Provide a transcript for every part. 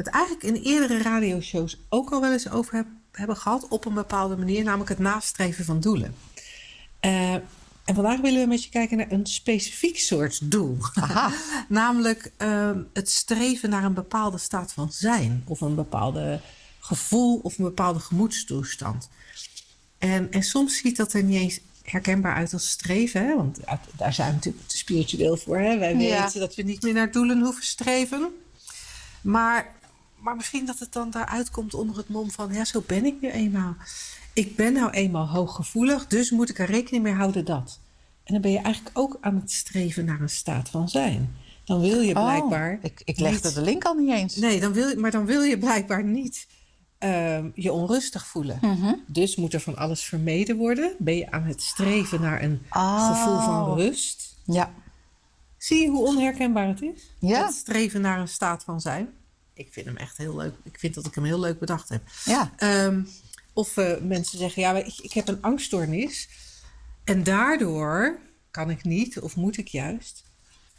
het eigenlijk in eerdere radioshows ook al wel eens over heb, hebben gehad op een bepaalde manier, namelijk het nastreven van doelen. Uh, en vandaag willen we met je kijken naar een specifiek soort doel. namelijk uh, het streven naar een bepaalde staat van zijn of een bepaalde gevoel of een bepaalde gemoedstoestand. En, en soms ziet dat er niet eens herkenbaar uit als streven. Hè? Want daar zijn we natuurlijk te spiritueel voor. Hè? Wij Ja. weten dat we niet meer naar doelen hoeven streven. Maar, maar misschien dat het dan daaruit komt onder het mom van... ja, zo ben ik nu eenmaal. Ik ben nou eenmaal hooggevoelig, dus moet ik er rekening mee houden dat. En dan ben je eigenlijk ook aan het streven naar een staat van zijn. Dan wil je blijkbaar... Oh, ik, ik legde niet- de link al niet eens. Nee, dan wil, maar dan wil je blijkbaar niet ehm, je onrustig voelen. Mhm. Dus moet er van alles vermeden worden. Ben je aan het streven naar een Oh. gevoel van rust. Ja. Zie je hoe onherkenbaar het is? Ja. Het streven naar een staat van zijn. Ik vind hem echt heel leuk. Ik vind dat ik hem heel leuk bedacht heb. Ja. Ehm, of eh, mensen zeggen, ja, ik, ik heb een angststoornis. En daardoor kan ik niet, of moet ik juist...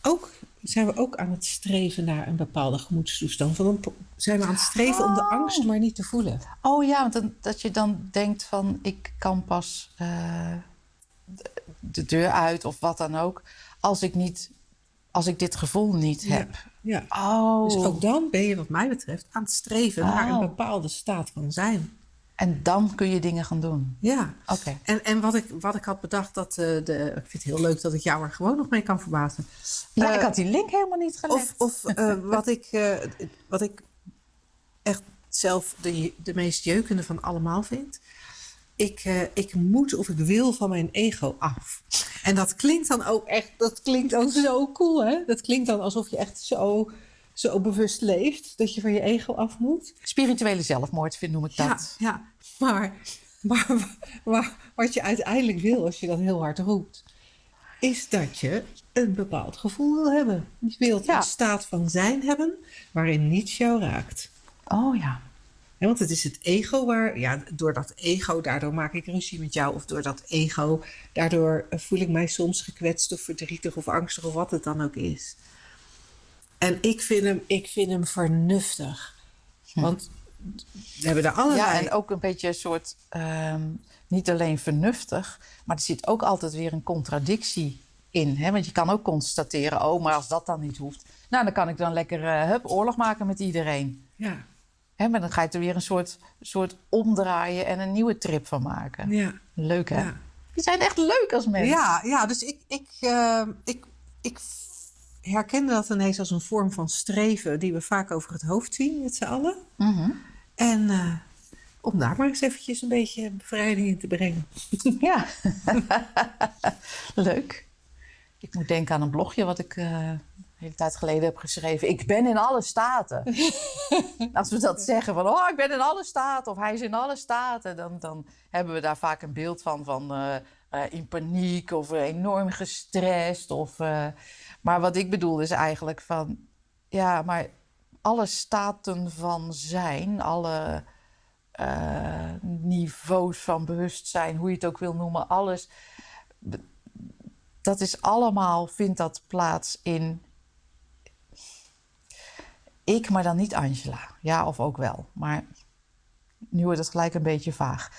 Ook, zijn we ook aan het streven naar een bepaalde gemoedstoestand. Van een, zijn we aan het streven om de Oh. angst maar niet te voelen. Oh ja, want dan, dat je dan denkt van ik kan pas eh, de- de deur uit of wat dan ook. Als ik niet, als ik dit gevoel niet Ja. heb. Ja. Oh. Dus ook dan ben je wat mij betreft aan het streven naar een Oh. bepaalde staat van zijn. En dan kun je dingen gaan doen. Ja. Oké. En, en wat, ik, wat ik had bedacht, dat, eh, de, ik vind het heel leuk dat ik jou er gewoon nog mee kan verbazen. Ja, Eh, ik had die link helemaal niet gelegd. Of, of eh, wat, ik, eh, wat ik echt zelf de, de meest jeukende van allemaal vind. Ik, eh, ik moet of ik wil van mijn ego af. En dat klinkt dan ook echt, dat klinkt dan zo cool hè. Dat klinkt dan alsof je echt zo, zo bewust leeft. Dat je van je ego af moet. Spirituele zelfmoord vind, noem ik Ja, dat. ja. Maar, maar, maar wat je uiteindelijk wil als je dat heel hard roept, is dat je een bepaald gevoel wil hebben. Je wilt Ja. een staat van zijn hebben waarin niets jou raakt. Oh ja. Want het is het ego waar, ja, door dat ego, daardoor maak ik ruzie met jou. Of door dat ego, daardoor eh, voel ik mij soms gekwetst of verdrietig of angstig of wat het dan ook is. En ik vind hem, ik vind hem vernuftig. Want we hebben er allerlei... Ja, en ook een beetje een soort, ehm, niet alleen vernuftig, maar er zit ook altijd weer een contradictie in. Hè? Want je kan ook constateren, oh, maar als dat dan niet hoeft, nou, dan kan ik dan lekker eh, hup, oorlog maken met iedereen. ja, Hè? Maar dan ga je er weer een soort, soort omdraaien en een nieuwe trip van maken. ja. Leuk, hè? Ja. Die zijn echt leuk als mensen. Ja, ja dus ik, ik, eh, ik, ik herkende dat ineens als een vorm van streven die we vaak over het hoofd zien met z'n allen. Mhm. En eh, om daar maar eens eventjes een beetje bevrijding in te brengen. Ja. Leuk. Ik moet denken aan een blogje wat ik eh, hele tijd geleden heb geschreven. Ik ben in alle staten. Als we dat zeggen van, oh, ik ben in alle staten of hij is in alle staten, dan, dan hebben we daar vaak een beeld van, van eh, eh, in paniek of eh, enorm gestrest. Of, maar wat ik bedoel is eigenlijk van, ja, maar alle staten van zijn, alle niveaus van bewustzijn, hoe je het ook wil noemen, alles. Dat is allemaal, vindt dat plaats in ik, maar dan niet Angela. Ja, of ook wel. Maar nu wordt het gelijk een beetje vaag.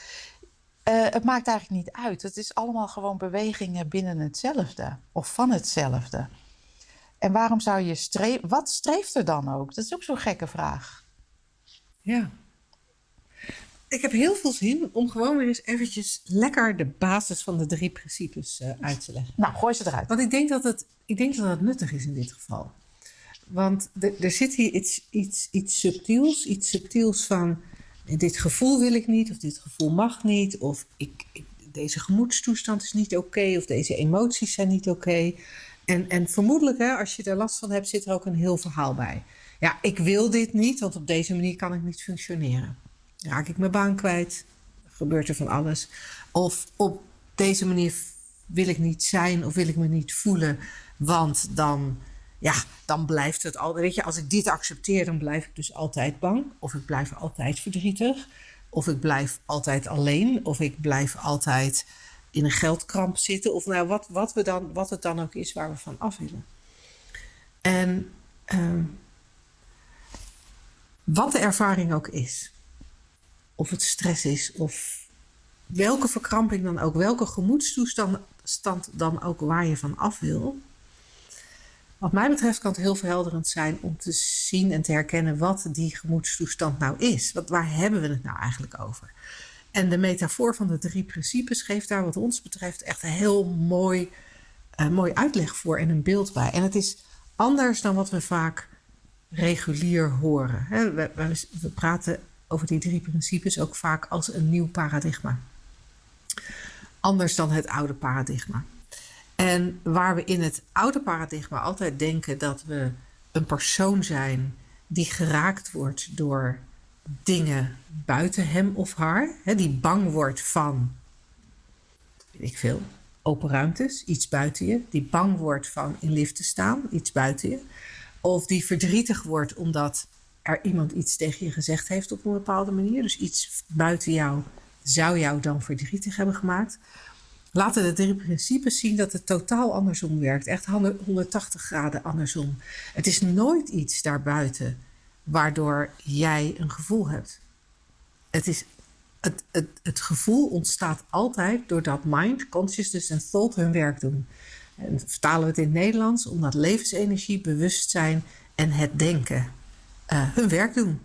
Eh, het maakt eigenlijk niet uit. Het is allemaal gewoon bewegingen binnen hetzelfde. Of van hetzelfde. En waarom zou je streven? Wat streeft er dan ook? Dat is ook zo'n gekke vraag. Ja. Ik heb heel veel zin om gewoon weer eens eventjes lekker de basis van de drie principes eh, uit te leggen. Nou, gooi ze eruit. Want ik denk dat het, ik denk dat het nuttig is in dit geval. Want er- zit hier iets, iets, iets subtiels. Iets subtiels van dit gevoel wil ik niet, of dit gevoel mag niet, of ik- deze gemoedstoestand is niet oké, of deze emoties zijn niet oké. En, en vermoedelijk, hè, als je er last van hebt, zit er ook een heel verhaal bij. ja, ik wil dit niet, want op deze manier kan ik niet functioneren. Raak ik mijn baan kwijt, gebeurt er van alles. Of op deze manier wil ik niet zijn of wil ik me niet voelen, want dan, ja, dan blijft het altijd. Weet je, als ik dit accepteer, dan blijf ik dus altijd bang, of ik blijf altijd verdrietig, of ik blijf altijd alleen, of ik blijf altijd in een geldkramp zitten, of nou, wat, wat, we dan, wat het dan ook is waar we van af willen. En ehm, wat de ervaring ook is, of het stress is, of welke verkramping dan ook, welke gemoedstoestand dan ook waar je van af wil. Wat mij betreft kan het heel verhelderend zijn om te zien en te herkennen wat die gemoedstoestand nou is. Wat, waar hebben we het nou eigenlijk over? En de metafoor van de drie principes geeft daar wat ons betreft echt een heel mooi, uh, mooi uitleg voor en een beeld bij. En het is anders dan wat we vaak regulier horen. We, we, praten over die drie principes ook vaak als een nieuw paradigma. Anders dan het oude paradigma. En waar we in het oude paradigma altijd denken dat we een persoon zijn die geraakt wordt door dingen buiten hem of haar, hè, die bang wordt van, weet ik veel, open ruimtes, iets buiten je, die bang wordt van in lift te staan, iets buiten je, of die verdrietig wordt omdat er iemand iets tegen je gezegd heeft op een bepaalde manier, dus iets buiten jou zou jou dan verdrietig hebben gemaakt. Laten de drie principes zien dat het totaal andersom werkt. Echt 180 graden andersom. Het is nooit iets daarbuiten waardoor jij een gevoel hebt. Het, is, het, het, het gevoel ontstaat altijd doordat mind, consciousness en thought hun werk doen. En vertalen we het in het Nederlands omdat levensenergie, bewustzijn en het denken uh, hun werk doen.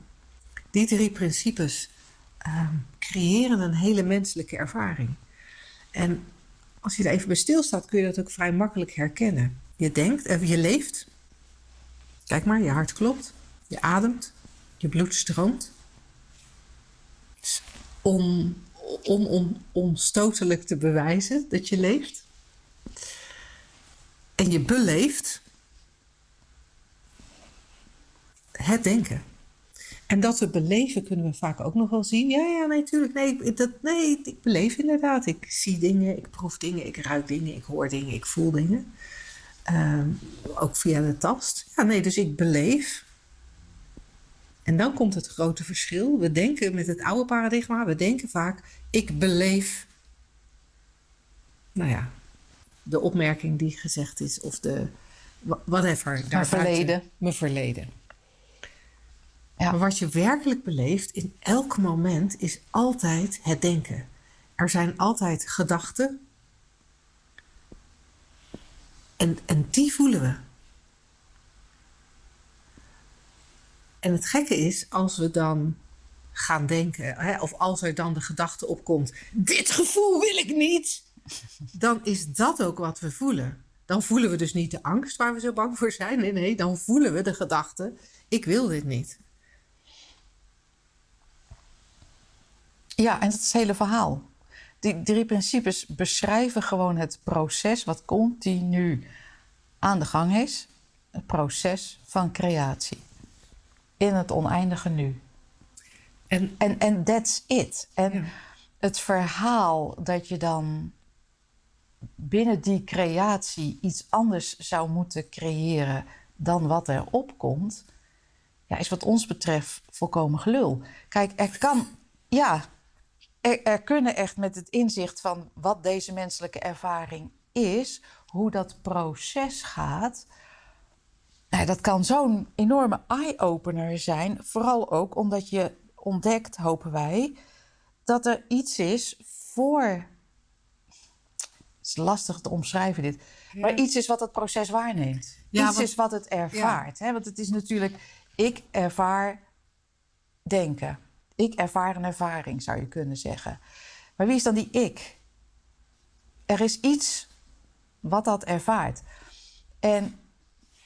Die drie principes uh, creëren een hele menselijke ervaring. En als je er even bij stilstaat, kun je dat ook vrij makkelijk herkennen. Je denkt, uh, je leeft. Kijk maar, je hart klopt. Je ademt, je bloed stroomt. Om, om, om onstotelijk te bewijzen dat je leeft. En je beleeft het denken. En dat we beleven kunnen we vaak ook nog wel zien. Ja, ja, nee, natuurlijk. Nee, dat, nee, ik beleef inderdaad. Ik zie dingen, ik proef dingen, ik ruik dingen, ik hoor dingen, ik voel dingen. Ehm, ook via de tast. Ja, nee, dus ik beleef. En dan komt het grote verschil. We denken met het oude paradigma, we denken vaak, ik beleef, nou ja, de opmerking die gezegd is of de whatever. Mijn verleden. Mijn verleden. Maar wat je werkelijk beleeft in elk moment is altijd het denken. Er zijn altijd gedachten. En, en die voelen we. En het gekke is, als we dan gaan denken, hè, of als er dan de gedachte opkomt: dit gevoel wil ik niet, dan is dat ook wat we voelen. Dan voelen we dus niet de angst waar we zo bang voor zijn. Nee, nee, dan voelen we de gedachte: ik wil dit niet. Ja, en dat is het hele verhaal. Die drie principes beschrijven gewoon het proces wat continu aan de gang is. Het proces van creatie in het oneindige nu. En, en, en that's it. En het verhaal dat je dan binnen die creatie iets anders zou moeten creëren dan wat er opkomt, ja, is wat ons betreft volkomen gelul. Kijk, er kan, ja, er, er kunnen echt met het inzicht van wat deze menselijke ervaring is, hoe dat proces gaat, nou, dat kan zo'n enorme eye-opener zijn. Vooral ook omdat je ontdekt, hopen wij, dat er iets is voor. Het is lastig te omschrijven dit. Maar iets is wat het proces waarneemt. iets is wat het ervaart. Hè? Want het is natuurlijk, ik ervaar denken. Ik ervaar een ervaring, zou je kunnen zeggen. Maar wie is dan die ik? Er is iets wat dat ervaart. En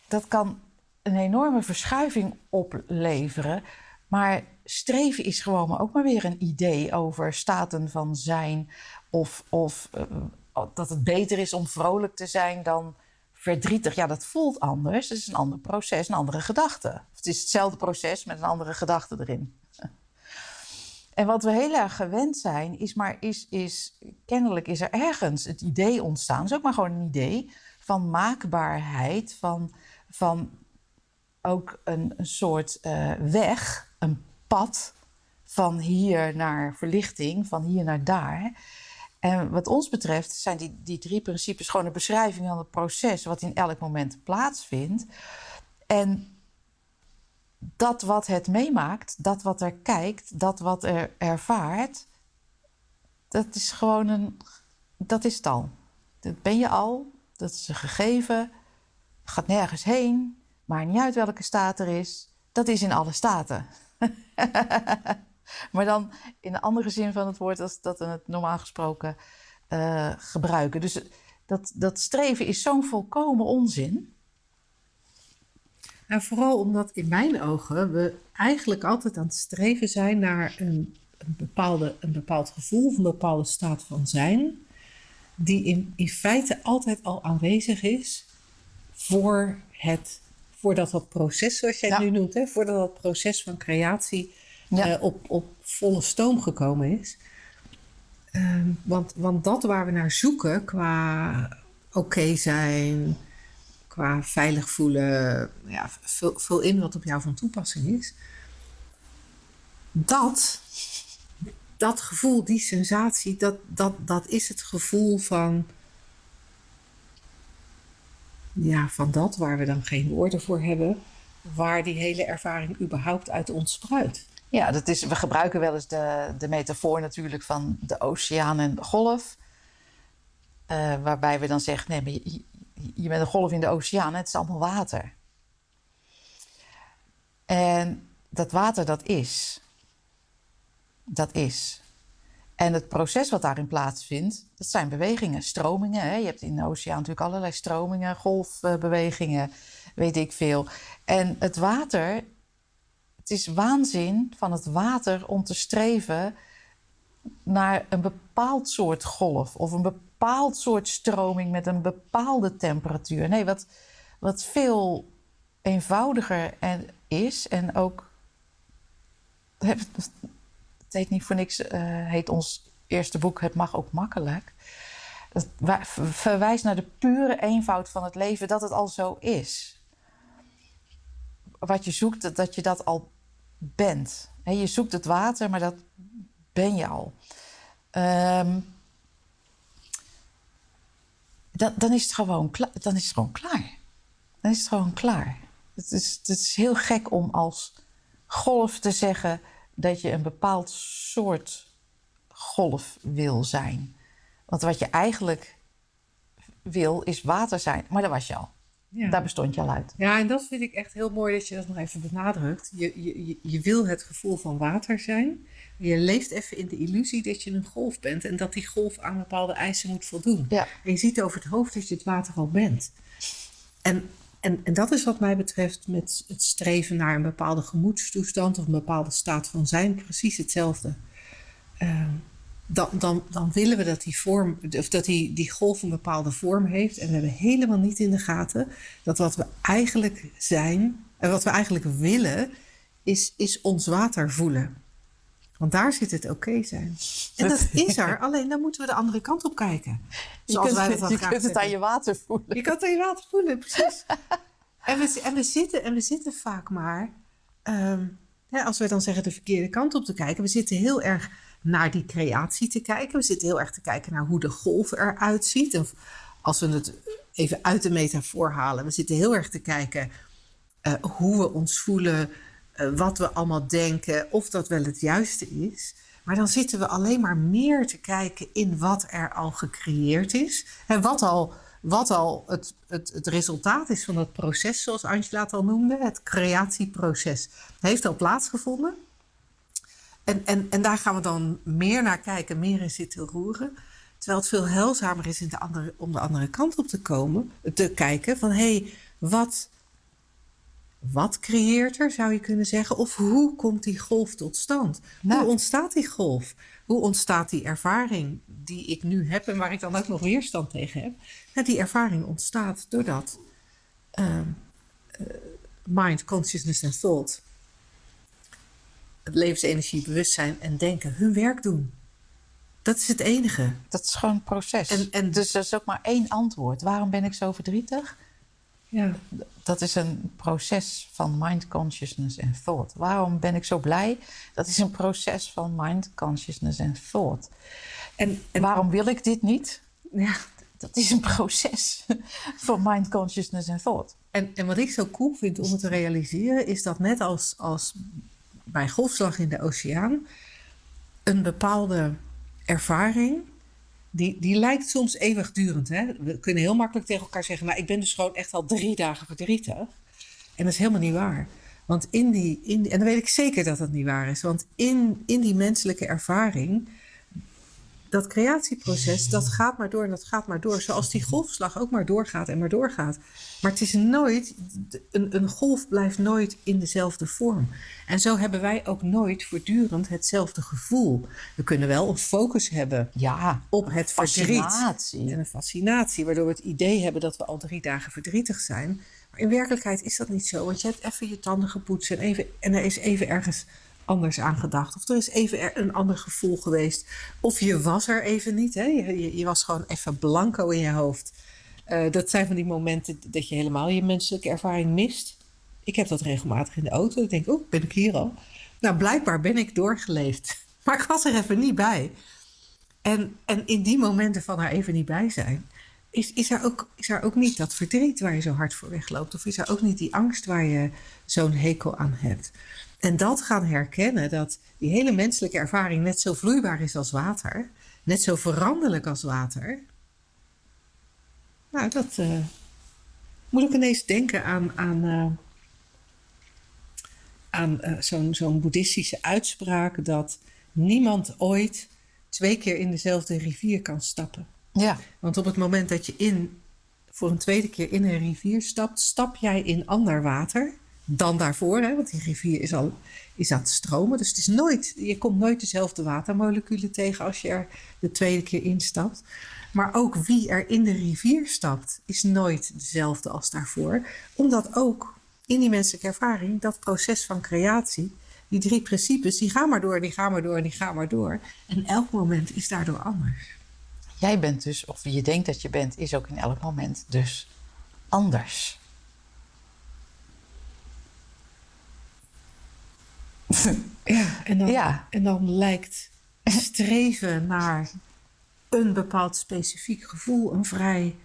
dat kan een enorme verschuiving opleveren. Maar streven is gewoon ook maar weer een idee over staten van zijn. Of, of uh, dat het beter is om vrolijk te zijn dan verdrietig. Ja, dat voelt anders. Het is een ander proces, een andere gedachte. Het is hetzelfde proces met een andere gedachte erin. En wat we heel erg gewend zijn, is maar is, is kennelijk is er ergens het idee ontstaan. is ook maar gewoon een idee van maakbaarheid, van, van ook een, een soort uh, weg, een pad van hier naar verlichting, van hier naar daar. En wat ons betreft zijn die, die drie principes gewoon een beschrijving van het proces wat in elk moment plaatsvindt. En dat wat het meemaakt, dat wat er kijkt, dat wat er ervaart, dat is gewoon een. Dat is het al. Dat ben je al, dat is een gegeven, gaat nergens heen, maakt niet uit welke staat er is. Dat is in alle staten. maar dan in de andere zin van het woord als dat we het normaal gesproken uh, gebruiken. Dus dat, dat streven is zo'n volkomen onzin. Nou, vooral omdat in mijn ogen we eigenlijk altijd aan het streven zijn naar een, een, bepaalde, een bepaald gevoel, of een bepaalde staat van zijn, die in, in feite altijd al aanwezig is voor het, voordat dat proces, zoals jij het nu noemt, hè, voordat dat proces van creatie ja. uh, op, op volle stoom gekomen is. Uh, want, want dat waar we naar zoeken qua oké zijn, qua veilig voelen, ja, vul, vul in wat op jou van toepassing is. Dat, dat gevoel, die sensatie, dat, dat, dat is het gevoel van, ja, van dat waar we dan geen woorden voor hebben, waar die hele ervaring überhaupt uit ontspruit. Ja, dat is, we gebruiken wel eens de, de metafoor natuurlijk van de oceaan en de golf. Uh, waarbij we dan zeggen, nee, maar je bent een golf in de oceaan, het is allemaal water. En dat water, dat is. Dat is. En het proces wat daarin plaatsvindt, dat zijn bewegingen, stromingen. Hè? Je hebt in de oceaan natuurlijk allerlei stromingen, golfbewegingen, weet ik veel. En het water het is waanzin van het water om te streven naar een bepaald soort golf of een soort stroming met een bepaalde temperatuur. Nee, wat, wat veel eenvoudiger en is en ook. Het heet niet voor niks, uh, heet ons eerste boek Het mag ook makkelijk. Het verwijst naar de pure eenvoud van het leven, dat het al zo is wat je zoekt, dat je dat al bent. je zoekt het water, maar dat ben je al. Um, dan, dan, is het gewoon dan is het gewoon klaar. Dan is het gewoon klaar. Het is, het is heel gek om als golf te zeggen dat je een bepaald soort golf wil zijn. Want wat je eigenlijk wil is water zijn, maar dat was je al. Ja. Daar bestond je al uit. Ja, en dat vind ik echt heel mooi dat je dat nog even benadrukt. Je, je, je wil het gevoel van water zijn. Je leeft even in de illusie dat je een golf bent en dat die golf aan bepaalde eisen moet voldoen. Ja. En je ziet over het hoofd dat je het water al bent. En, en, en dat is wat mij betreft met het streven naar een bepaalde gemoedstoestand of een bepaalde staat van zijn precies hetzelfde. Uh, dan, dan, dan willen we dat die, vorm, of dat die, die golf een bepaalde vorm heeft. En we hebben helemaal niet in de gaten dat wat we eigenlijk zijn en wat we eigenlijk willen, is, is ons water voelen. Want daar zit het oké zijn. En dat is er, alleen dan moeten we de andere kant op kijken. Zoals je kunt, wij je kunt het aan je water voelen. Je kan het aan je water voelen, precies. en, we, en, we zitten, en we zitten vaak maar, um, ja, als we dan zeggen de verkeerde kant op te kijken, we zitten heel erg naar die creatie te kijken. We zitten heel erg te kijken naar hoe de golf eruit ziet. Of als we het even uit de metafoor halen, we zitten heel erg te kijken uh, hoe we ons voelen, uh, wat we allemaal denken, of dat wel het juiste is. Maar dan zitten we alleen maar meer te kijken in wat er al gecreëerd is. En wat al, wat al het, het, het resultaat is van dat proces, zoals Angela het al noemde. Het creatieproces heeft al plaatsgevonden. En, en, en daar gaan we dan meer naar kijken, meer in zitten roeren. Terwijl het veel heilzamer is in de andere, om de andere kant op te komen, te kijken van hé, hey, wat, wat creëert er, zou je kunnen zeggen? Of hoe komt die golf tot stand? Hoe ontstaat die golf? hoe ontstaat die ervaring die ik nu heb en waar ik dan ook nog weerstand tegen heb? Nou, die ervaring ontstaat doordat eh, mind, consciousness en thought, levensenergie, bewustzijn en denken hun werk doen. Dat is het enige. Dat is gewoon een proces. En- en- dus er is ook maar één antwoord. Waarom ben ik zo verdrietig? Ja. Dat is een proces van mind consciousness en thought. Waarom ben ik zo blij? Dat is een proces van mind consciousness en thought. En, en Waarom wil ik dit niet? ja, Dat is een proces van mind consciousness en thought. En, en wat ik zo cool vind om het te realiseren, is dat net als, als bij golfslag in de oceaan, een bepaalde ervaring, die, die lijkt soms eeuwigdurend. Hè? We kunnen heel makkelijk tegen elkaar zeggen, nou ik ben dus gewoon echt al drie dagen verdrietig. En dat is helemaal niet waar. Want in die, in en dan weet ik zeker dat dat niet waar is, want in, in die menselijke ervaring dat creatieproces, dat gaat maar door en dat gaat maar door. Zoals die golfslag ook maar doorgaat en maar doorgaat. Maar het is nooit, een, een golf blijft nooit in dezelfde vorm. En zo hebben wij ook nooit voortdurend hetzelfde gevoel. We kunnen wel een focus hebben Ja, op het verdriet. En een fascinatie, waardoor we het idee hebben dat we al drie dagen verdrietig zijn. Maar in werkelijkheid is dat niet zo, want je hebt even je tanden gepoetst en, even, en er is even ergens anders aan gedacht. Of er is even een ander gevoel geweest. Of je was er even niet, hè? Je, je, je was gewoon even blanco in je hoofd. Eh, dat zijn van die momenten dat je helemaal je menselijke ervaring mist. Ik heb dat regelmatig in de auto. Ik denk, oh, ben ik hier al? Nou, blijkbaar ben ik doorgeleefd. Maar ik was er even niet bij. En, en in die momenten van er even niet bij zijn, is, is, er ook, is er ook niet dat verdriet waar je zo hard voor wegloopt. Of is er ook niet die angst waar je zo'n hekel aan hebt. En dat gaan herkennen, dat die hele menselijke ervaring net zo vloeibaar is als water. Net zo veranderlijk als water. Nou, dat eh, moet ik ineens denken aan, aan, eh, aan eh, zo'n zo'n boeddhistische uitspraak dat niemand ooit twee keer in dezelfde rivier kan stappen. Ja, Want op het moment dat je in, voor een tweede keer in een rivier stapt, stap jij in ander water dan daarvoor. Hè? Want die rivier is al is aan het stromen. Dus het is nooit, je komt nooit dezelfde watermoleculen tegen als je er de tweede keer instapt. Maar ook wie er in de rivier stapt, is nooit dezelfde als daarvoor. Omdat ook in die menselijke ervaring, dat proces van creatie, die drie principes, die gaan maar door, die gaan maar door, die gaan maar door. En elk moment is daardoor anders. jij bent dus, of wie je denkt dat je bent, is ook in elk moment dus anders. Ja, en dan, Ja. en dan lijkt streven naar een bepaald specifiek gevoel een vrij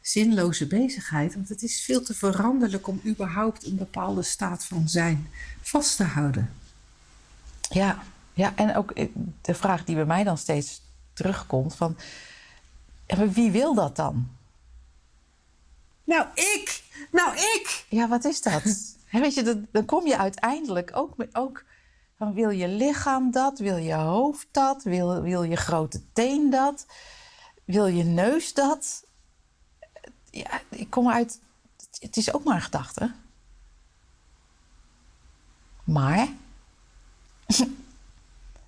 zinloze bezigheid. Want het is veel te veranderlijk om überhaupt een bepaalde staat van zijn vast te houden. Ja, ja, en ook eh, de vraag die bij mij dan steeds terugkomt van... wie wil dat dan? Nou, ik! Nou, ik! Ja, wat is dat? Weet je, dan, kom je uiteindelijk ook, ook van wil je lichaam dat, wil je hoofd dat, wil, wil je grote teen dat, wil je neus dat? Ja, ik kom uit, het is ook maar een gedachte. Maar,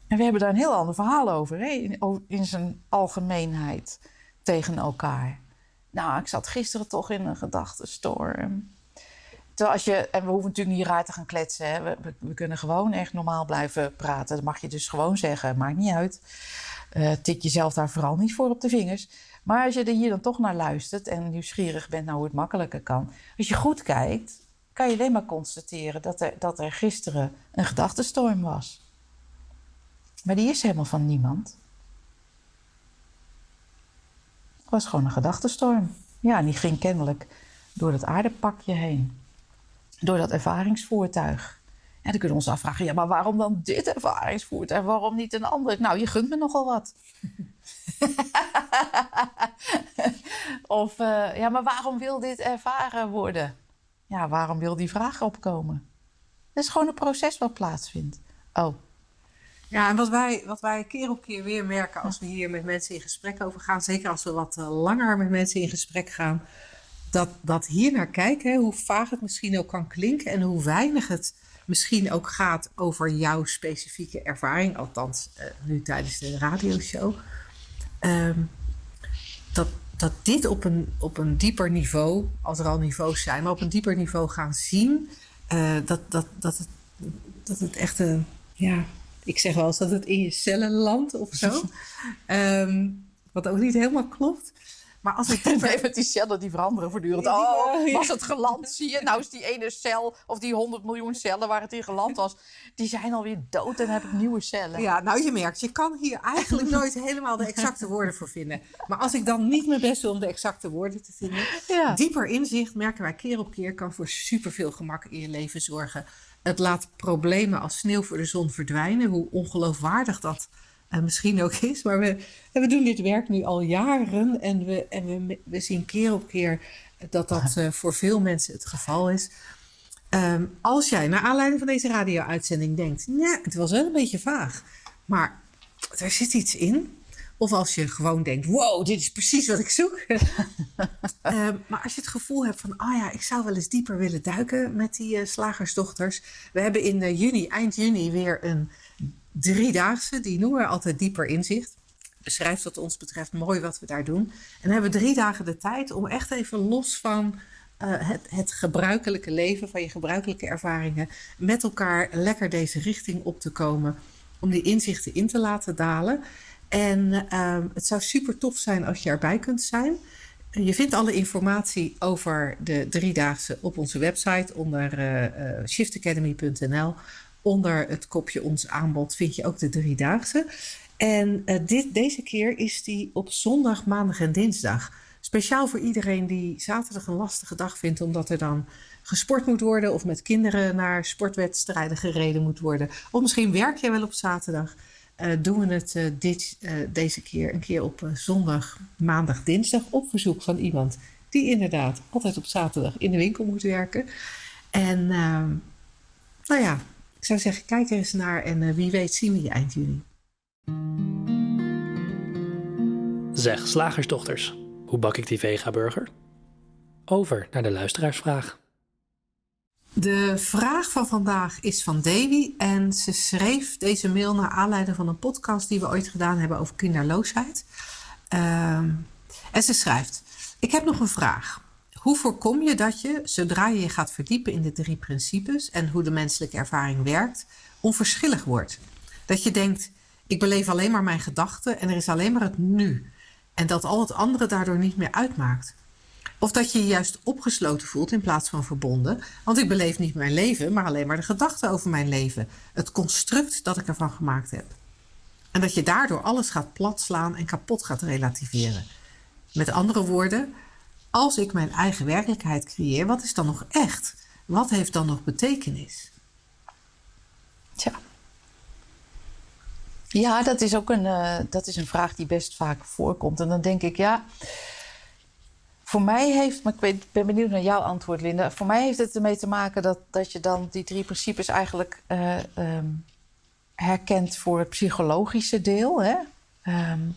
en we hebben daar een heel ander verhaal over, hè? In, in zijn algemeenheid tegen elkaar. Nou, ik zat gisteren toch in een gedachtenstorm. Als je, en we hoeven natuurlijk niet raar te gaan kletsen. Hè? We, we, kunnen gewoon echt normaal blijven praten. Dat mag je dus gewoon zeggen. Maakt niet uit. Eh, tik jezelf daar vooral niet voor op de vingers. Maar als je er hier dan toch naar luistert en nieuwsgierig bent naar hoe het makkelijker kan. Als je goed kijkt, kan je alleen maar constateren dat er, dat er gisteren een gedachtenstorm was. Maar die is helemaal van niemand. Het was gewoon een gedachtenstorm. Ja, en die ging kennelijk door dat aardepakje heen. Door dat ervaringsvoertuig. En dan kunnen we ons afvragen, ja, maar waarom dan dit ervaringsvoertuig? Waarom niet een ander? Nou, je gunt me nogal wat. of, eh, ja, maar waarom wil dit ervaren worden? Ja, waarom wil die vraag opkomen? Het is gewoon een proces wat plaatsvindt. Oh, Ja, en wat wij, wat wij keer op keer weer merken als we hier met mensen in gesprek over gaan, zeker als we wat eh, langer met mensen in gesprek gaan, dat, dat hier naar kijken, hoe vaag het misschien ook kan klinken en hoe weinig het misschien ook gaat over jouw specifieke ervaring, althans uh, nu tijdens de radioshow, um, dat, dat dit op een, op een dieper niveau, als er al niveaus zijn, maar op een dieper niveau gaan zien, uh, dat, dat, dat, het, dat het echt een, ja, ik zeg wel eens dat het in je cellen landt of zo. um, wat ook niet helemaal klopt. Maar als ik dieper... met die cellen die veranderen voortdurend. Oh, was het geland, zie je? Nou is die ene cel of die 100 miljoen cellen waar het in geland was... die zijn alweer dood en heb ik nieuwe cellen. Ja, nou je merkt, je kan hier eigenlijk nooit helemaal de exacte woorden voor vinden. Maar als ik dan niet mijn best doe om de exacte woorden te vinden... Ja. dieper inzicht, merken wij keer op keer... kan voor superveel gemak in je leven zorgen. Het laat problemen als sneeuw voor de zon verdwijnen. Hoe ongeloofwaardig dat uh, misschien ook is. Maar we, we doen dit werk nu al jaren en we, en we, we zien keer op keer dat dat uh, voor veel mensen het geval is. Um, als jij naar aanleiding van deze radio-uitzending denkt, ja, het was wel een beetje vaag, maar er zit iets in. Of als je gewoon denkt, wow, dit is precies wat ik zoek. um, maar als je het gevoel hebt van, ah oh ja, ik zou wel eens dieper willen duiken met die uh, slagersdochters. We hebben in juni, eind juni, weer een driedaagse, die noemen we altijd dieper inzicht. Beschrijft wat ons betreft mooi wat we daar doen. En hebben drie dagen de tijd om echt even los van uh, het, het, gebruikelijke leven, van je gebruikelijke ervaringen, met elkaar lekker deze richting op te komen. Om die inzichten in te laten dalen. En uh, het zou super tof zijn als je erbij kunt zijn. Je vindt alle informatie over de driedaagse op onze website onder uh, uh, shiftacademy.nl onder het kopje ons aanbod vind je ook de driedaagse. En uh, dit, deze keer is die op zondag, maandag en dinsdag. Speciaal voor iedereen die zaterdag een lastige dag vindt, omdat er dan gesport moet worden of met kinderen naar sportwedstrijden gereden moet worden. Of misschien werk je wel op zaterdag. Uh, doen we het uh, dit, deze keer een keer op zondag, maandag, dinsdag op verzoek van iemand die inderdaad altijd op zaterdag in de winkel moet werken. En ehm, nou ja, ik zou zeggen, kijk er eens naar en uh, wie weet zien we je eind juni. Zeg, slagersdochters, hoe bak ik die vega-burger? Over naar de luisteraarsvraag. De vraag van vandaag is van Davy en ze schreef deze mail naar aanleiding van een podcast die we ooit gedaan hebben over kinderloosheid. Uh, en ze schrijft: Ik heb nog een vraag. Hoe voorkom je dat je, zodra je je gaat verdiepen in de drie principes en hoe de menselijke ervaring werkt, onverschillig wordt? Dat je denkt, ik beleef alleen maar mijn gedachten en er is alleen maar het nu. En dat al het andere daardoor niet meer uitmaakt. Of dat je je juist opgesloten voelt in plaats van verbonden. Want ik beleef niet mijn leven, maar alleen maar de gedachten over mijn leven. Het construct dat ik ervan gemaakt heb. En dat je daardoor alles gaat platslaan en kapot gaat relativeren. Met andere woorden, als ik mijn eigen werkelijkheid creëer, wat is dan nog echt? Wat heeft dan nog betekenis? Tja. Ja, dat is ook een, uh, dat is een vraag die best vaak voorkomt. En dan denk ik, ja, voor mij heeft, maar ik ben benieuwd naar jouw antwoord, Linda. Voor mij heeft het ermee te maken dat, dat je dan die drie principes eigenlijk uh, um, herkent voor het psychologische deel. Hè? Um,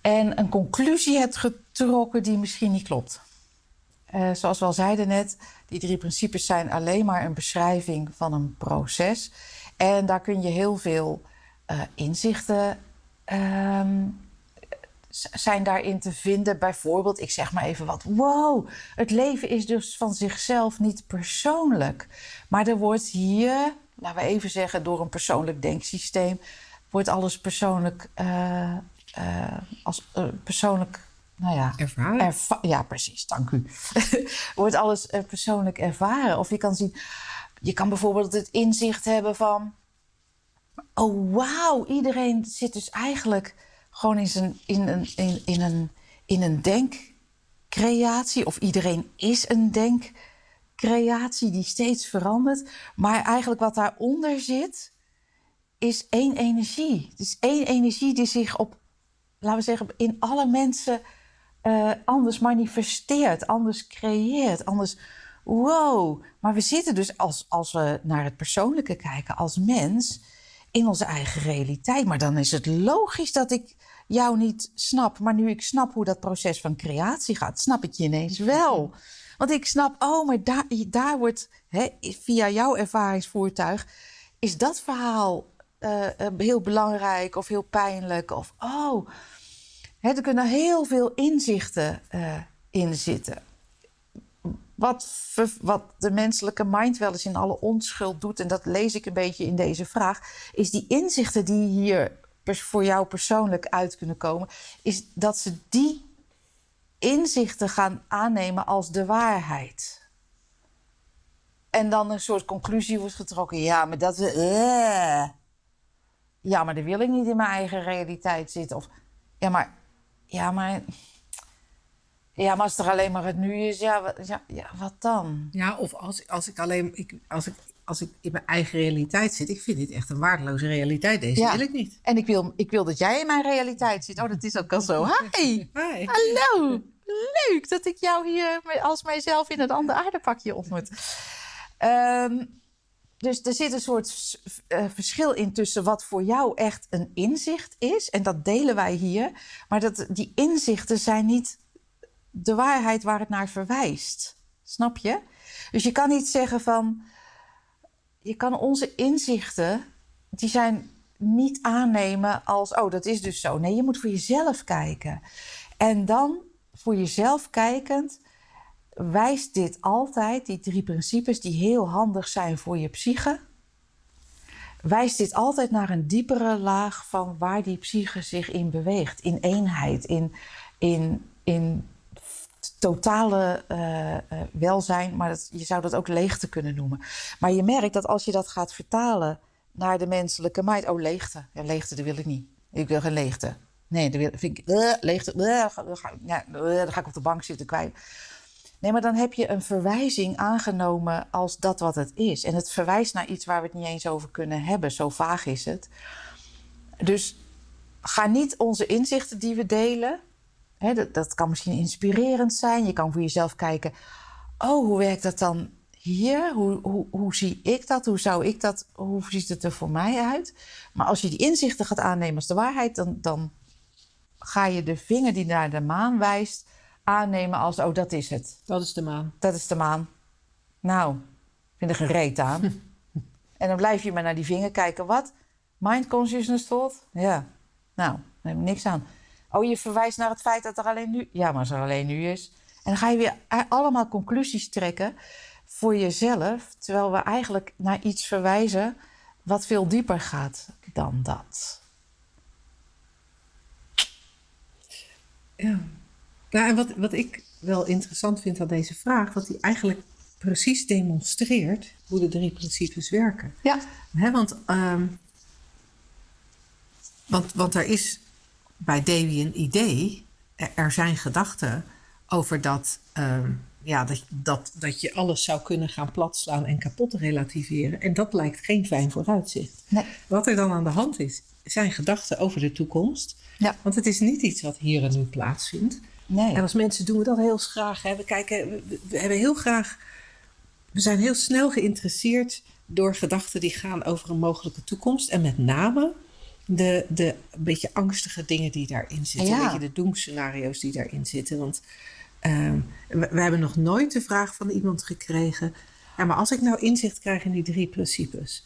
en een conclusie hebt getrokken die misschien niet klopt. Uh, zoals we al zeiden net, die drie principes zijn alleen maar een beschrijving van een proces. En daar kun je heel veel uh, inzichten um, zijn daarin te vinden. Bijvoorbeeld, ik zeg maar even wat. Wow, het leven is dus van zichzelf niet persoonlijk. Maar er wordt hier, laten we even zeggen, door een persoonlijk denksysteem, wordt alles persoonlijk uh, uh, als uh, persoonlijk. Nou ja, ervaren. Erva ja, precies, dank u. Wordt alles uh, persoonlijk ervaren. Of je kan zien, je kan bijvoorbeeld het inzicht hebben van. Oh, wauw, iedereen zit dus eigenlijk gewoon in, zijn, in, een, in, in, een, in een denkcreatie. Of iedereen is een denkcreatie die steeds verandert. Maar eigenlijk wat daaronder zit, is één energie. Het is één energie die zich op laten we zeggen, in alle mensen uh, anders manifesteert, anders creëert, anders. Wow. Maar we zitten dus als, als we naar het persoonlijke kijken, als mens, in onze eigen realiteit. Maar dan is het logisch dat ik jou niet snap, maar nu ik snap hoe dat proces van creatie gaat, snap ik je ineens wel. Want ik snap, oh, maar daar, daar wordt hè, via jouw ervaringsvoertuig, is dat verhaal uh, heel belangrijk of heel pijnlijk. Of oh, hè, er kunnen heel veel inzichten uh, in zitten. Wat, wat de menselijke mind wel eens in alle onschuld doet, en dat lees ik een beetje in deze vraag, is die inzichten die hier voor jou persoonlijk uit kunnen komen, is dat ze die inzichten gaan aannemen als de waarheid. En dan een soort conclusie wordt getrokken. Ja, maar dat. Uh, ja, maar dan wil ik niet in mijn eigen realiteit zitten. Of ja, maar. Ja, maar. Ja, maar als er alleen maar het nu is, ja, wat, ja, ja, wat dan? Ja, of als, als ik alleen. Ik, als, ik, als ik in mijn eigen realiteit zit, ik vind dit echt een waardeloze realiteit. Deze wil ik niet. En ik wil, ik wil dat jij in mijn realiteit zit. Oh, dat is ook al zo. Hi. Hi. Hallo. Leuk dat ik jou hier als mijzelf in een ander aardepakje ontmoet. Um, dus er zit een soort uh, verschil in tussen wat voor jou echt een inzicht is. En dat delen wij hier. Maar dat, die inzichten zijn niet de waarheid waar het naar verwijst. Snap je? Dus je kan niet zeggen van. Je kan onze inzichten, die zijn niet aannemen als. Oh, dat is dus zo. Nee, je moet voor jezelf kijken. En dan voor jezelf kijkend wijst dit altijd, die drie principes die heel handig zijn voor je psyche, wijst dit altijd naar een diepere laag van waar die psyche zich in beweegt. In eenheid, in, in, in totale uh, uh, welzijn, maar dat, je zou dat ook leegte kunnen noemen. Maar je merkt dat als je dat gaat vertalen naar de menselijke mind, oh leegte, ja, leegte, dat wil ik niet. Ik wil geen leegte. Nee, wil, vind ik, uh, leegte, ja, dan ga ik op de bank zitten kwijt. Nee, maar dan heb je een verwijzing aangenomen als dat wat het is. En het verwijst naar iets waar we het niet eens over kunnen hebben. Zo vaag is het. Dus ga niet onze inzichten die we delen. Hè, dat, dat kan misschien inspirerend zijn. Je kan voor jezelf kijken. Oh, hoe werkt dat dan hier? Hoe, hoe, hoe zie ik dat? Hoe zou ik dat? Hoe ziet het er voor mij uit? Maar als je die inzichten gaat aannemen als de waarheid, dan, dan ga je de vinger die naar de maan wijst aannemen als, oh, dat is het. Dat is de maan. Dat is de maan. Nou, ik vind er gereed aan. en dan blijf je maar naar die vinger kijken. Wat? Mind consciousness thought? Ja. Nou, daar heb ik niks aan. Oh, je verwijst naar het feit dat er alleen nu... Ja, maar als er alleen nu is. En dan ga je weer allemaal conclusies trekken voor jezelf... terwijl we eigenlijk naar iets verwijzen wat veel dieper gaat dan dat. Ja. Nou, en wat, wat ik wel interessant vind aan deze vraag, wat die eigenlijk precies demonstreert hoe de drie principes werken. Ja. want, um, want, want er is bij Davy een idee, er zijn gedachten over dat, um, ja, dat, dat, dat je alles zou kunnen gaan platslaan en kapot relativeren. En dat lijkt geen fijn vooruitzicht. Nee. Wat er dan aan de hand is, zijn gedachten over de toekomst. Ja. Want het is niet iets wat hier en nu plaatsvindt. Nee. En als mensen doen we dat heel graag. Hè. We, kijken, we, hebben heel graag. We zijn heel snel geïnteresseerd door gedachten die gaan over een mogelijke toekomst. En met name de, de beetje angstige dingen die daarin zitten. Een beetje de doemscenario's die daarin zitten. Want ehm, we, we, hebben nog nooit de vraag van iemand gekregen. Ja, maar als ik nou inzicht krijg in die drie principes.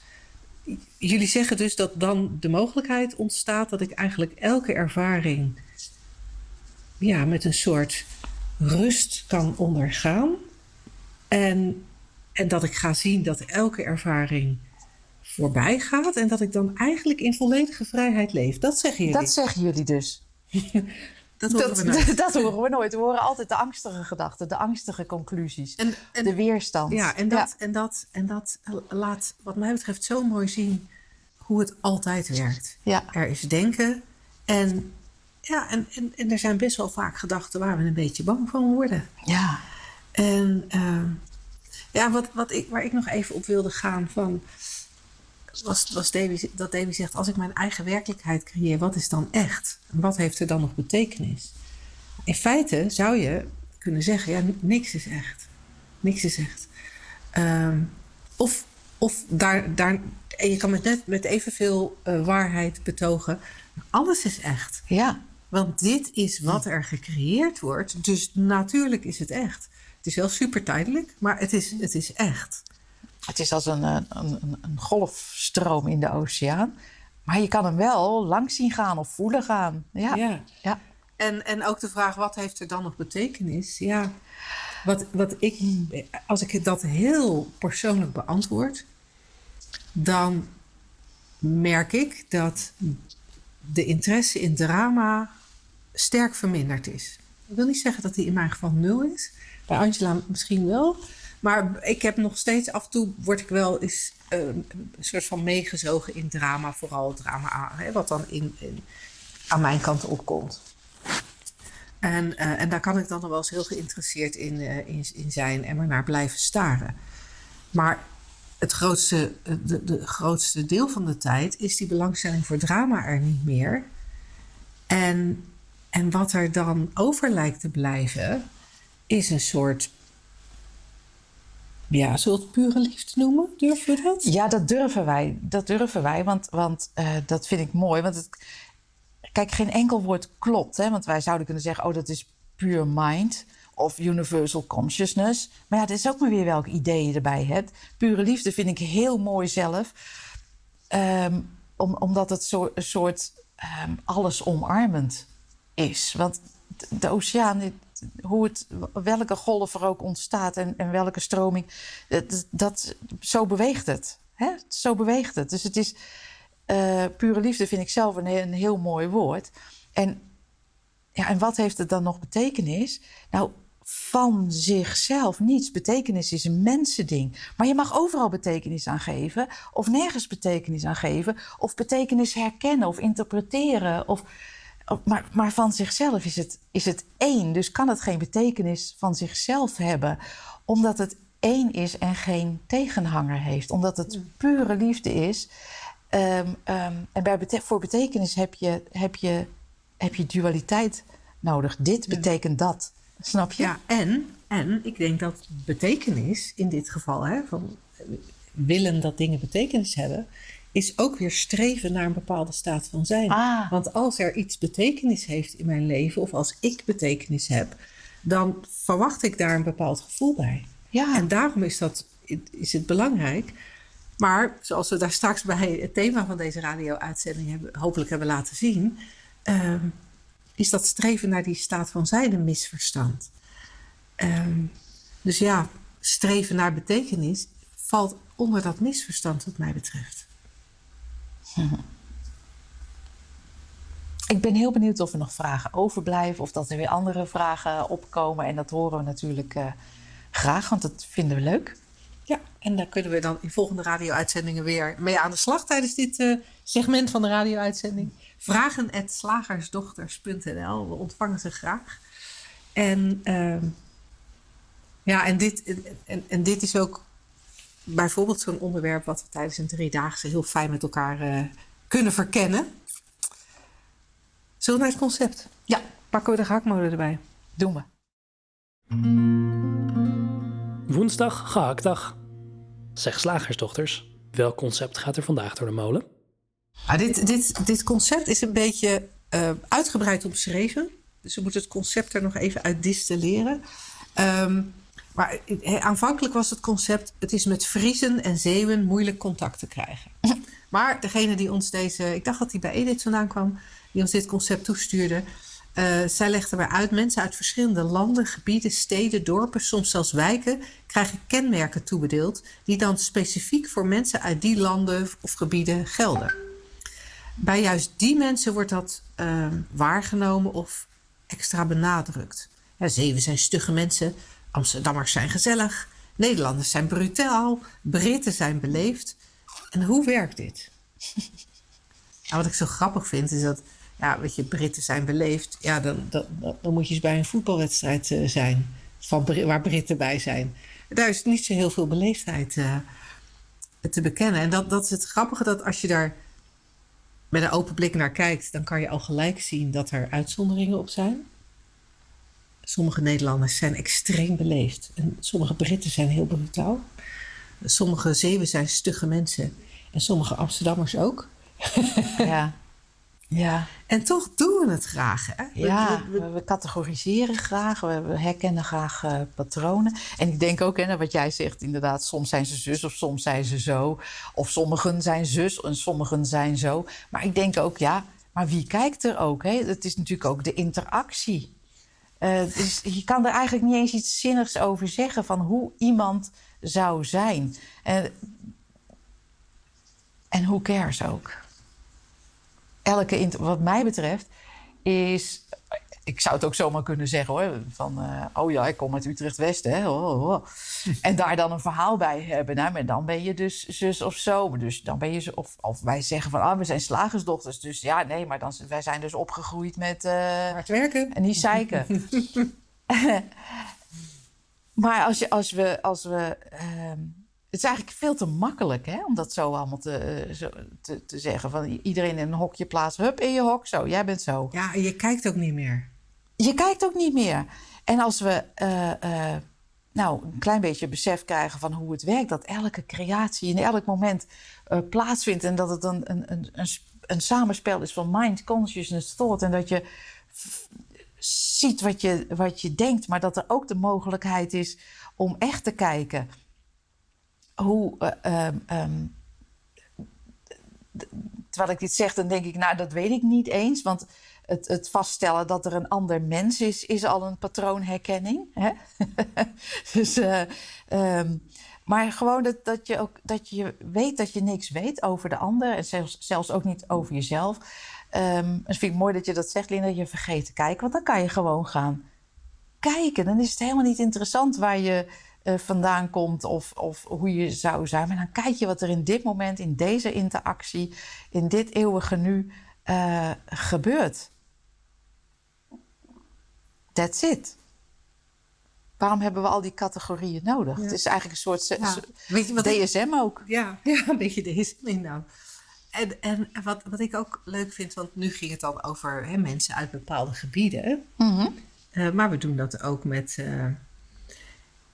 Jullie zeggen dus dat dan de mogelijkheid ontstaat dat ik eigenlijk elke ervaring ja, met een soort rust kan ondergaan. En, en dat ik ga zien dat elke ervaring voorbij gaat. En dat ik dan eigenlijk in volledige vrijheid leef. Dat zeggen jullie. Dat zeggen jullie dus. dat, horen we nooit. dat horen we nooit. We horen altijd de angstige gedachten, de angstige conclusies. En, en, de weerstand. Ja, en dat, En, dat, en dat laat wat mij betreft zo mooi zien hoe het altijd werkt. Ja. Er is denken en ja, en, en, en er zijn best wel vaak gedachten waar we een beetje bang van worden. Ja. En uh, ja, wat, wat ik, waar ik nog even op wilde gaan van... Was, was Davy, dat Davy zegt, als ik mijn eigen werkelijkheid creëer, wat is dan echt? En wat heeft er dan nog betekenis? In feite zou je kunnen zeggen, ja, niks is echt. Niks is echt. Um, of of daar, daar, en je kan met net met evenveel uh, waarheid betogen, alles is echt. Ja. Want dit is wat er gecreëerd wordt. Dus natuurlijk is het echt. Het is wel super tijdelijk, maar het is, het is echt. Het is als een, een, een, een golfstroom in de oceaan. Maar je kan hem wel langs zien gaan of voelen gaan. Ja. ja. ja. En, en ook de vraag, wat heeft er dan nog betekenis? Ja, wat, wat ik, als ik dat heel persoonlijk beantwoord, dan merk ik dat de interesse in drama sterk verminderd is. Ik wil niet zeggen dat die in mijn geval nul is. Bij Angela misschien wel. Maar ik heb nog steeds af en toe word ik wel eens uh, een soort van meegezogen in drama, vooral drama hè, wat dan in, in, aan mijn kant opkomt. En, uh, en daar kan ik dan nog wel eens heel geïnteresseerd in, uh, in, in, zijn en maar naar blijven staren. Maar het grootste, de, de grootste deel van de tijd is die belangstelling voor drama er niet meer. En, en wat er dan over lijkt te blijven, is een soort ja, we het pure liefde noemen? Durven we dat? Ja, dat durven wij. Dat durven wij, want, want uh, dat vind ik mooi. Want het, kijk, geen enkel woord klopt. Hè? Want wij zouden kunnen zeggen, oh, dat is pure mind of universal consciousness. Maar ja, dat is ook maar weer welk idee je erbij hebt. Pure liefde vind ik heel mooi zelf. Um, om, omdat het zo, een soort um, alles omarmend is. Want de oceaan, hoe het, welke golf er ook ontstaat en, en welke stroming, dat, zo beweegt het. Hè? Zo beweegt het. Dus het is uh, pure liefde, vind ik zelf een, een heel mooi woord. En, ja, en wat heeft het dan nog betekenis? Nou, van zichzelf niets. Betekenis is een mensending. Maar je mag overal betekenis aan geven, of nergens betekenis aan geven, of betekenis herkennen of interpreteren. Of, maar, maar van zichzelf is het, is het één. Dus kan het geen betekenis van zichzelf hebben, omdat het één is en geen tegenhanger heeft. Omdat het pure liefde is. Um, um, en bij bete voor betekenis heb je, heb, je, heb je dualiteit nodig. Dit betekent dat. Snap je? Ja, en, en ik denk dat betekenis in dit geval, hè, van willen dat dingen betekenis hebben, is ook weer streven naar een bepaalde staat van zijn. Ah. Want als er iets betekenis heeft in mijn leven, of als ik betekenis heb, dan verwacht ik daar een bepaald gevoel bij. Ja. En daarom is, dat, is het belangrijk. Maar zoals we daar straks bij het thema van deze radio-uitzending hebben, hopelijk hebben laten zien, uh, is dat streven naar die staat van zijn een misverstand. Uh, dus ja, streven naar betekenis valt onder dat misverstand, wat mij betreft. Ik ben heel benieuwd of er nog vragen overblijven of dat er weer andere vragen opkomen. En dat horen we natuurlijk uh, graag, want dat vinden we leuk. Ja, en daar kunnen we dan in volgende radio-uitzendingen weer mee aan de slag tijdens dit uh, segment van de radio-uitzending. Vragen slagersdochters.nl. We ontvangen ze graag. En, uh, ja, en, dit, en, en dit is ook bijvoorbeeld zo'n onderwerp wat we tijdens een driedaagse heel fijn met elkaar uh, kunnen verkennen. Zullen we naar het concept? Ja. Pakken we de gehaktmolen erbij? Doen we. Woensdag gehaktdag. Zeg slagersdochters, welk concept gaat er vandaag door de molen? Ah, dit, dit, dit concept is een beetje uh, uitgebreid omschreven. Dus we moeten het concept er nog even uit distilleren. Um, maar aanvankelijk was het concept: het is met Friesen en Zeeuwen moeilijk contact te krijgen. Maar degene die ons deze, ik dacht dat hij bij Edith vandaan kwam, die ons dit concept toestuurde, uh, zij legde maar uit: mensen uit verschillende landen, gebieden, steden, dorpen, soms zelfs wijken, krijgen kenmerken toebedeeld die dan specifiek voor mensen uit die landen of gebieden gelden. Bij juist die mensen wordt dat uh, waargenomen of extra benadrukt. Ja, Zeeuwen zijn stugge mensen, Amsterdammers zijn gezellig, Nederlanders zijn brutaal, Britten zijn beleefd. En hoe werkt dit? nou, wat ik zo grappig vind is dat, ja, weet je, Britten zijn beleefd. Ja, dan, dan, dan moet je eens bij een voetbalwedstrijd uh, zijn, van, waar Britten bij zijn. Daar is niet zo heel veel beleefdheid uh, te bekennen. En dat, dat is het grappige, dat als je daar met een open blik naar kijkt, dan kan je al gelijk zien dat er uitzonderingen op zijn. Sommige Nederlanders zijn extreem beleefd. En sommige Britten zijn heel brutaal. Sommige Zeeuwen zijn stugge mensen. En sommige Amsterdammers ook. ja. Ja, En toch doen we het graag. Hè? We- ja we- we, we categoriseren graag, we, herkennen graag eh, patronen. En ik denk ook, hè, naar wat jij zegt, inderdaad, soms zijn ze zus of soms zijn ze zo. Of sommigen zijn zus en sommigen zijn zo. Maar ik denk ook, ja, maar wie kijkt er ook? Hè? Het is natuurlijk ook de interactie. Eh, dus je kan er eigenlijk niet eens iets zinnigs over zeggen van hoe iemand zou zijn. En, hoe cares ook. Elke, wat mij betreft, is. Ik zou het ook zomaar kunnen zeggen hoor. Van, eh, oh ja, ik kom uit Utrecht-West. hè. Oh, oh, oh. En daar dan een verhaal bij hebben. Nou, maar dan ben je dus zus of zo. Dus dan ben je. Of, of wij zeggen van, ah, we zijn slagersdochters. Dus ja, nee, maar dan, wij zijn dus opgegroeid met. eh, hard werken. en niet zeiken. maar als, je, als we. Als we ehm, het is eigenlijk veel te makkelijk hè, om dat zo allemaal te, eh, zo, te, te zeggen. Van iedereen in een hokje plaatsen. Hup, in je hok. Zo, jij bent zo. Ja, en je kijkt ook niet meer. Je kijkt ook niet meer. En als we eh, nou, een klein beetje besef krijgen van hoe het werkt, dat elke creatie in elk moment eh, plaatsvindt en dat het een, een, een, een, een samenspel is van mind, consciousness, thought. En dat je ziet wat je, wat je denkt, maar dat er ook de mogelijkheid is om echt te kijken hoe. eh, ehm, ehm, terwijl ik dit zeg, dan denk ik, nou, dat weet ik niet eens. Want het, het vaststellen dat er een ander mens is, is al een patroonherkenning. Hè? dus, eh, ehm, maar gewoon dat, dat, je ook, dat je weet dat je niks weet over de ander. En zelfs, zelfs ook niet over jezelf. Ehm dat vind ik mooi dat je dat zegt, Linda. Je vergeet te kijken. Want dan kan je gewoon gaan kijken. Dan is het helemaal niet interessant waar je eh, vandaan komt of, of hoe je zou zijn. Maar dan kijk je wat er in dit moment, in deze interactie, in dit eeuwige nu eh, gebeurt. That's it. Waarom hebben we al die categorieën nodig? Het is eigenlijk een soort Ja. s- Weet je wat ik- DSM ook. Ja, ja een beetje deze nou. En, en wat, wat ik ook leuk vind, want nu ging het dan over hè, mensen uit bepaalde gebieden. Mhm. Eh, maar we doen dat ook met. eh,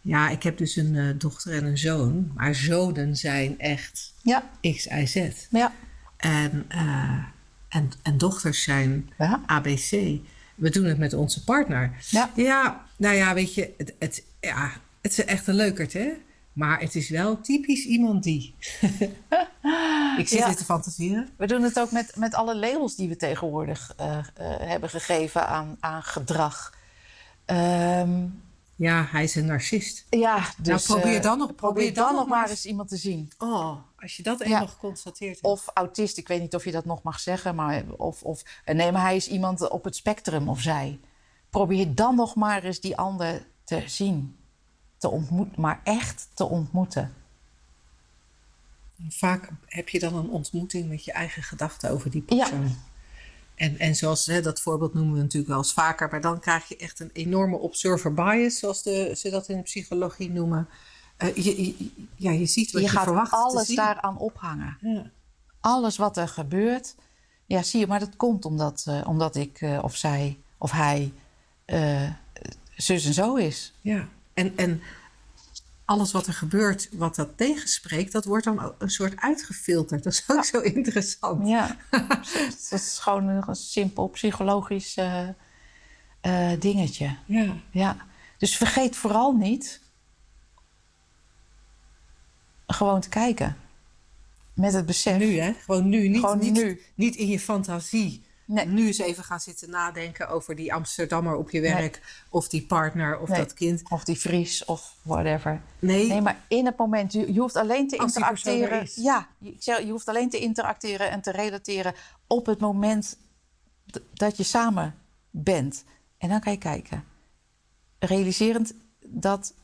ja, ik heb dus een eh, dochter en een zoon. Maar zonen zijn echt Ja, X, Y, Z. ja. En, en, en dochters zijn. ABC. We doen het met onze partner. Ja. ja nou ja, weet je, het, het, ja, het is echt een leukert, hè? Maar het is wel typisch iemand die. ik zit Ja. hier te fantaseren. We doen het ook met, met alle labels die we tegenwoordig eh, eh, hebben gegeven aan, aan gedrag. Ehm, Ja, hij is een narcist. ja, dus probeer eh, dan nog- probeer dan nog maar eens iemand te zien. Oh, als je dat Ja. eenmaal geconstateerd hebt. Of autist, ik weet niet of je dat nog mag zeggen, maar of, of eh, nee, maar hij is iemand op het spectrum of zij. Probeer dan nog maar eens die ander te zien, te ontmoeten, maar echt te ontmoeten. Vaak heb je dan een ontmoeting met je eigen gedachten over die Ja. En, en zoals hè, dat voorbeeld noemen we natuurlijk wel eens vaker, maar dan krijg je echt een enorme observer bias, zoals de, ze dat in de psychologie noemen. Eh, je, je- ja, je ziet wat je je, gaat verwacht. alles daaraan ophangen. Ja. Alles wat er gebeurt. Ja, zie je, maar dat komt omdat, eh, omdat ik eh, of zij of hij zus en zo is. Ja, en, en alles wat er gebeurt, wat dat tegenspreekt, dat wordt dan een soort uitgefilterd. Dat is ook zo interessant. Ja, dat is gewoon een simpel psychologisch eh, eh, dingetje. Ja. Ja, dus vergeet vooral niet gewoon te kijken. Met het besef. Nu, hè? Gewoon nu. Niet, Gewoon niet, nu. niet in je fantasie. Nee. Nu eens even gaan zitten nadenken over die Amsterdammer op je werk. Of die partner of Nee. dat kind. Of die Fries of whatever. Nee, Nee, maar in het moment, je, je hoeft alleen te Als er interacteren. Ja, je, ik zeg, je hoeft alleen te interacteren en te relateren op het moment dat je samen bent. En dan kan je kijken. Realiserend dat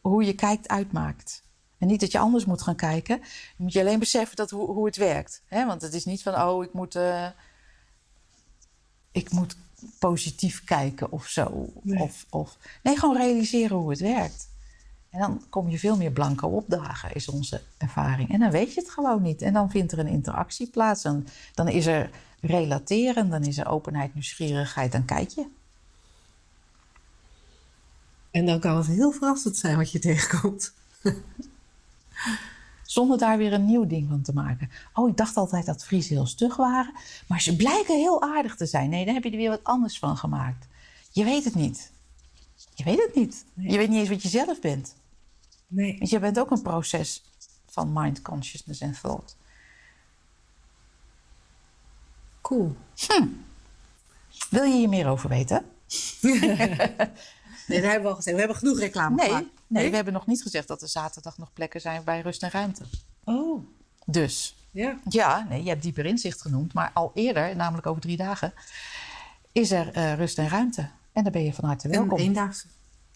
hoe je kijkt uitmaakt. En niet dat je anders moet gaan kijken. Je moet je alleen beseffen dat hoe, hoe het werkt. Hè? Want het is niet van, oh, ik moet, eh, ik moet positief kijken of zo. Nee. Of, of, nee, gewoon realiseren hoe het werkt. En dan kom je veel meer blanco opdagen, is onze ervaring. En dan weet je het gewoon niet. En dan vindt er een interactie plaats. En dan is er relateren, dan is er openheid, nieuwsgierigheid. Dan kijk je. En dan kan het heel verrassend zijn wat je tegenkomt. Zonder daar weer een nieuw ding van te maken. Oh, ik dacht altijd dat Friese heel stug waren. Maar ze blijken heel aardig te zijn. Nee, dan heb je er weer wat anders van gemaakt. Je weet het niet. Je weet het niet. Je weet niet eens wat je zelf bent. Nee. Want je bent ook een proces van mind, consciousness en thought. Cool. Wil je hier meer over weten? Nee, dat hebben we al gezegd. We hebben genoeg reclame Nee, gemaakt. nee, we hebben nog niet gezegd dat er zaterdag nog plekken zijn bij Rust en Ruimte. Oh, Dus ja. ja, nee, je hebt dieper inzicht genoemd. Maar al eerder, namelijk over drie dagen, is er eh, Rust en Ruimte. En daar ben je van harte Een welkom. eendaagse.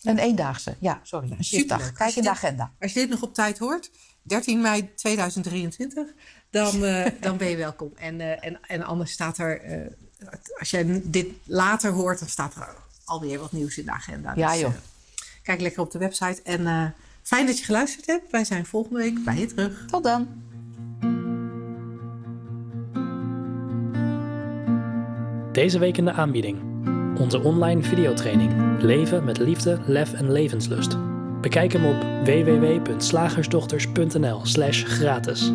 Een eendaagse, ja, sorry. Een shiftdag. Kijk in de agenda. Als je dit nog op tijd hoort, 13 mei 2023, dan, eh, dan ben je welkom. En, eh, en, en anders staat er, als jij dit later hoort, dan staat er alweer wat nieuws in de agenda. Ja, Dus, joh. eh, kijk lekker op de website. En eh, fijn dat je geluisterd hebt. Wij zijn volgende week bij je terug. Tot dan. Deze week in de aanbieding. Onze online videotraining Leven met liefde, lef en levenslust. Bekijk hem op www.slagersdochters.nl slash gratis.